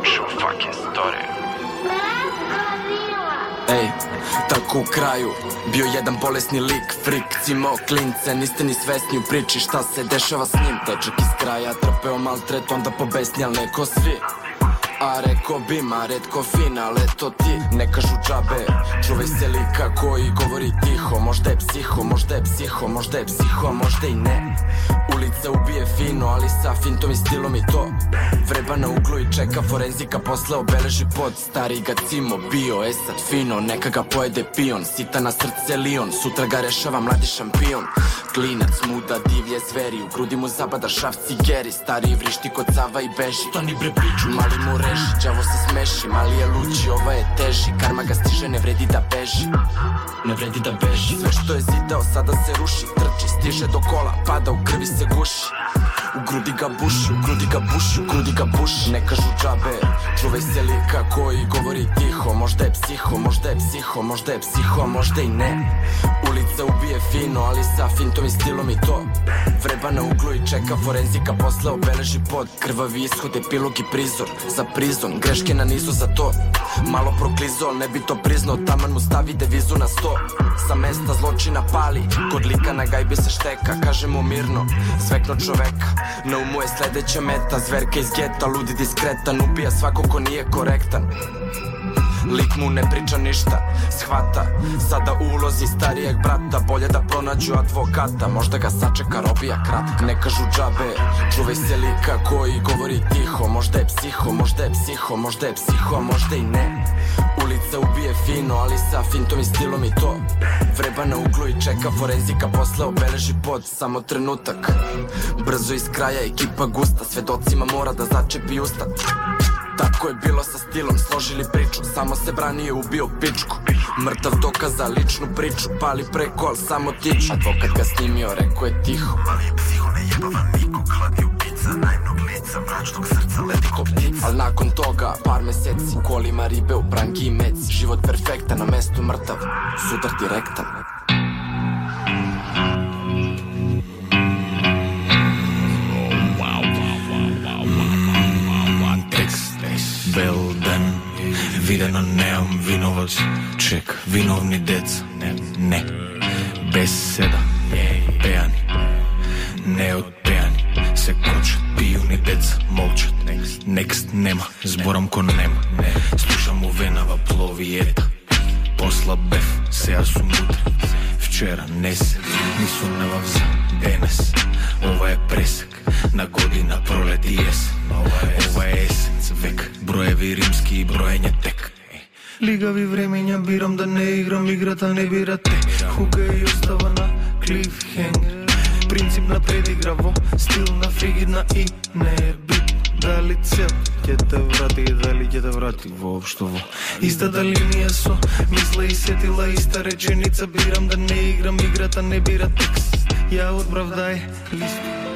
True fucking story. Ej, tako u kraju Bio jedan bolesni lik, frik, cimao klince Niste ni svesni u priči šta se dešava s njim Dečak iz kraja trpeo maltret, onda pobesni, al neko svi A reko bi, ma redko fin, ali eto ti Ne kažu džabe, čuvaj se lika koji govori tiho Možda je psiho, možda je psiho, možda je psiho, možda i ne. Ulica ubije fino, ali sa fintom i stilom i to. Vreba na uglu i čeka forenzika Posle obeleži pod. Stari ga cimo bio E sad fino, neka ga pojede pion. Sita na srce lion, sutra ga rešava mladi šampion. Klinac muda divlje zveri U grudi mu zabada šaf cigeri Stari vrišti kod cava i beži Stani bre priču Mali mu reši, đavo se smeši Mali je luči, ova je teži. Karma ga stiže, ne vredi da beži. Ne vredi da beži. Sve što je zidao sada se ruši. Trči, stiže do kola, pada u krvi se guši. U grudi ga buši, u grudi ga buši, u grudi ga buši. Ne kažu džabe, čuvaj se lika koji govori tiho. Možda je psiho, možda je psiho, možda je psiho, možda i ne. Ulica ubije fino, ali sa fintom i stilom i to. Vreba na uglu i čeka forenzika Posle obeleži pod. Krvavi ishod, epilog i prizor Za prizon, greške na nizu za to. Malo proklizao, al ne bi to priznao. Taman mu stavi devizu na sto. Sa mesta zločina pali. Kod lika na gajbi se šteka Kaže mu mirno, zvekno čoveka. Na umu je sledeća meta. Zverka iz geta, ludi diskretan Ubija svako ko nije korektan Lik mu ne priča ništa, shvata. Sada ulozi starijeg brata Bolje da pronađu advokata. Možda ga sačeka robija kratka. Ne kažu džabe, čuvaj se lika Koji govori tiho, možda je psiho Možda je psiho, možda je psiho, možda i ne. Ulica ubije fino, ali sa fintom i stilom i to. Vreba na uglu i čeka forenzika Posle obeleži pod, samo trenutak. Brzo iz kraja, ekipa gusta. Svedocima mora da začepi usta Tako je bilo sa stilom, složili priču Samo se branio, ubio pičku. Mrtav dokaz za ličnu priču Pali preko, al samo tiču. Advokat ga snimio, rekao je tiho. Mali je psiho, ne jebava nikog Hladi ubica, najmnog lica Mračnog srca, leti ko ptica. Al nakon toga, par meseci U kolima ribe, u pranki i meci Život perfektan, na mestu mrtav Sudar direktan бел ден. Видено неам виновац. Чек, виновни деца Не, не. Без седа пеани. Не отпејани Се кочат, пијуни деца Молчат, некст, нема. Зборам кон нема. Слушам увенава пловијета. После бев, а сум утре Вчера не се, ни сумневам за денес. Ова е пресек на година пролет и есен. Ова е есенц, век, броеви римски и броење тек. Лигави времења бирам да не играм играта не бирате Хука и остава на клифхенгер. Принцип на предигра во стил на фригидна и не би Дали цел ќе те врати, дали ќе те врати воопшто во Истата линија со мисла и сетила, иста реченица Бирам да не играм играта, не бира текст. Ја одправдај лист.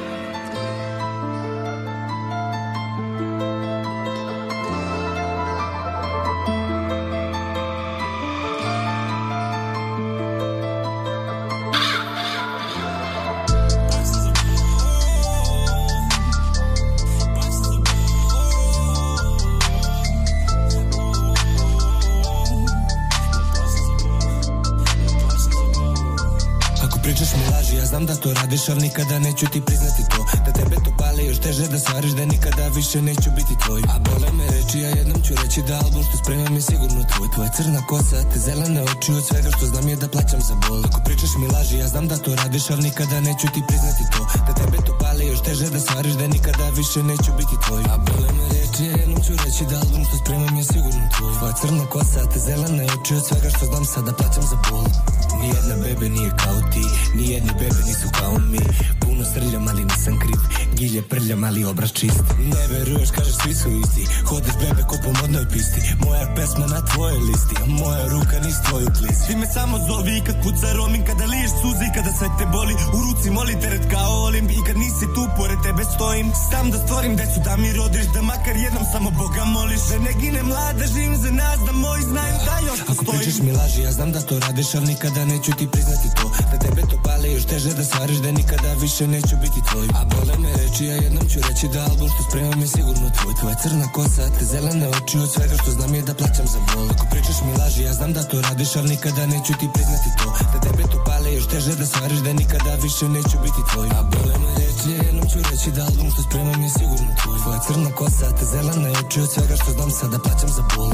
To radiš, al nikada neću ti priznati to. Da tebe to pali još teže da stvariš da nikada više neću biti tvoj. A bole me reči, ja jednom ću reći da album što spremam je sigurno tvoj. Tvoja crna kosa, te zelene oči od svega što znam je da plaćam za bol. Ako pričaš mi laži, ja znam da to radiš, al nikada neću ti priznati to. Da tebe to pali još teže da stvariš da nikada više neću biti tvoj. A bole me reči, ja jednom ću reći da album što spremam je sigurno tvoj. Tvoja crna kosa, te zelene oči od svega što znam sada plaćam za bol. Nijedna bebe nije kao ti, nijedni bebe nisu kao mi Puno srljam, ali nisam kriv Gilje prljam, ali obraz čist. Ne veruješ, kažeš svi su isti. Hodeš bebe ko po modnoj pisti. Moja pesma na tvojoj listi A moja ruka niz tvoju klisti Ti me samo zovi kad puca romin Kada liješ suze i kada sve te boli. U ruci moli teret kao olimp I kad nisi tu, pored tebe stojim. Sam da stvorim decu da mi rodiš Da makar jednom samo Boga moliš. Da ne gine mlada, živim za nas Da moji znaju da još Ako pričaš mi laži, ja znam da to radiš Al nikada neću ti priznati to. Da tebe to pali još teže da stvariš Da nikada više neću biti tvoj. A bole me reči, ja jednom ću reći da album što spremam je sigurno tvoj. Tvoja crna kosa, te zelene oči od svega što znam je da plaćam za bol. Ako pričaš mi laži, ja znam da to radiš Al nikada neću ti priznati to. Da tebe to pali još teže da stvariš Da nikada više neću biti tvoj. A bole me reči, ja jednom ću reći da album što spremam je sigurno tvoj. Tvoja crna kosa, te zelene oči od svega što znam sada plaćam za bol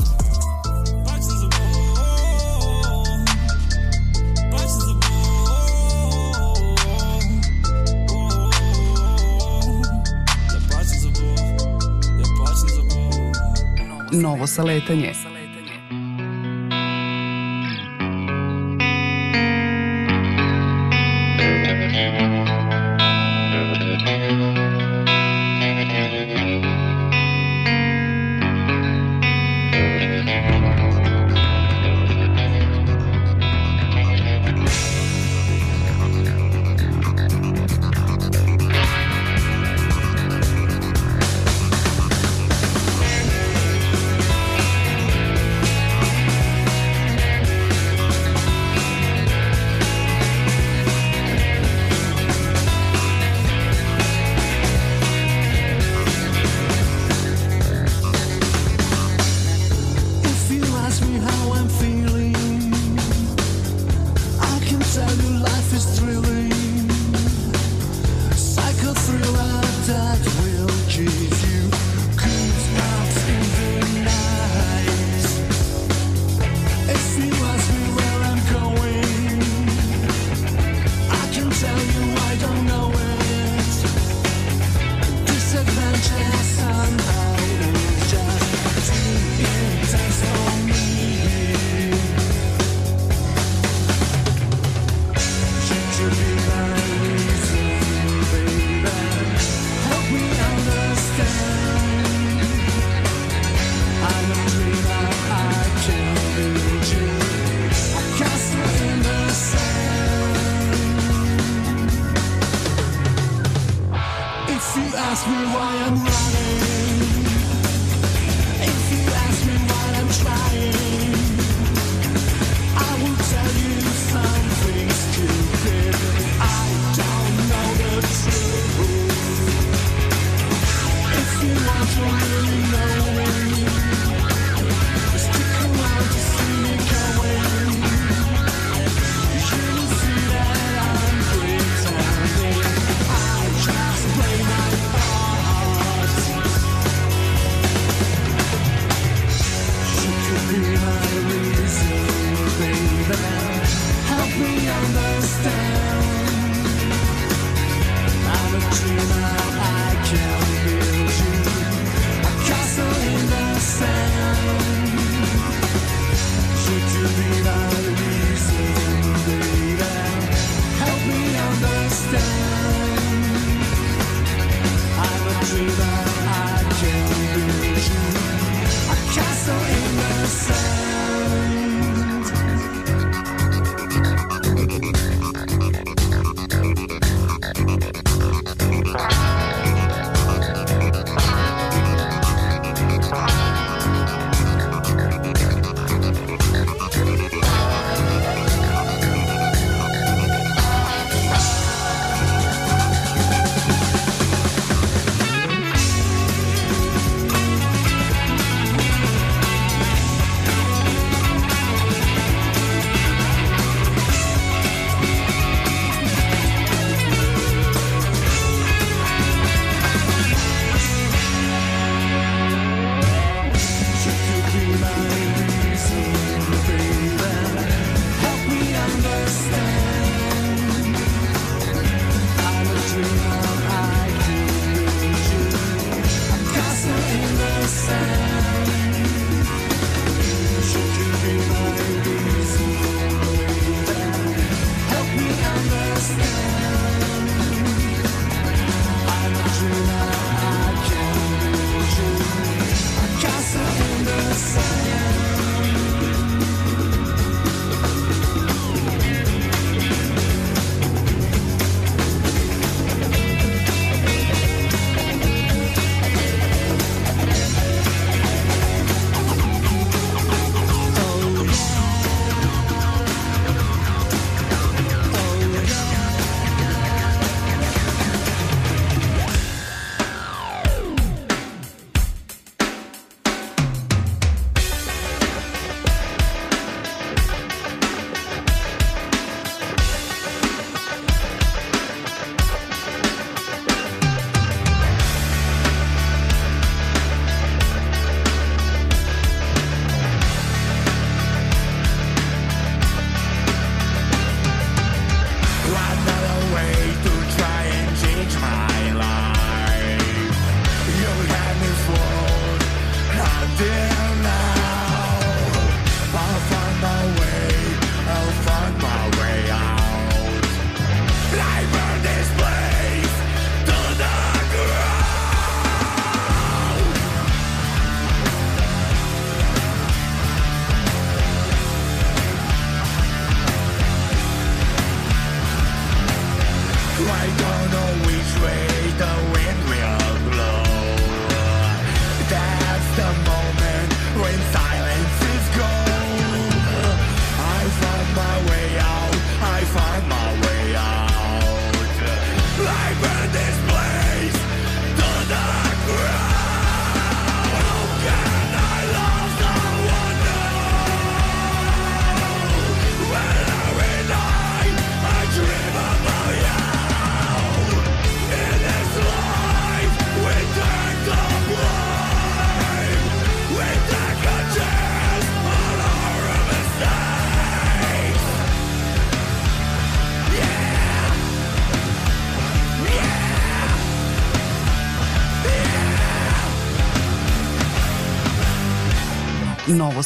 Novo saletanje.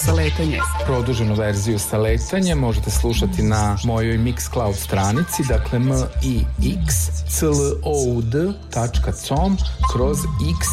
sa letanjem. Produženu verziju sa možete slušati na mojoj Mixcloud stranici, dakle m i x c l o u d tačka com kroz x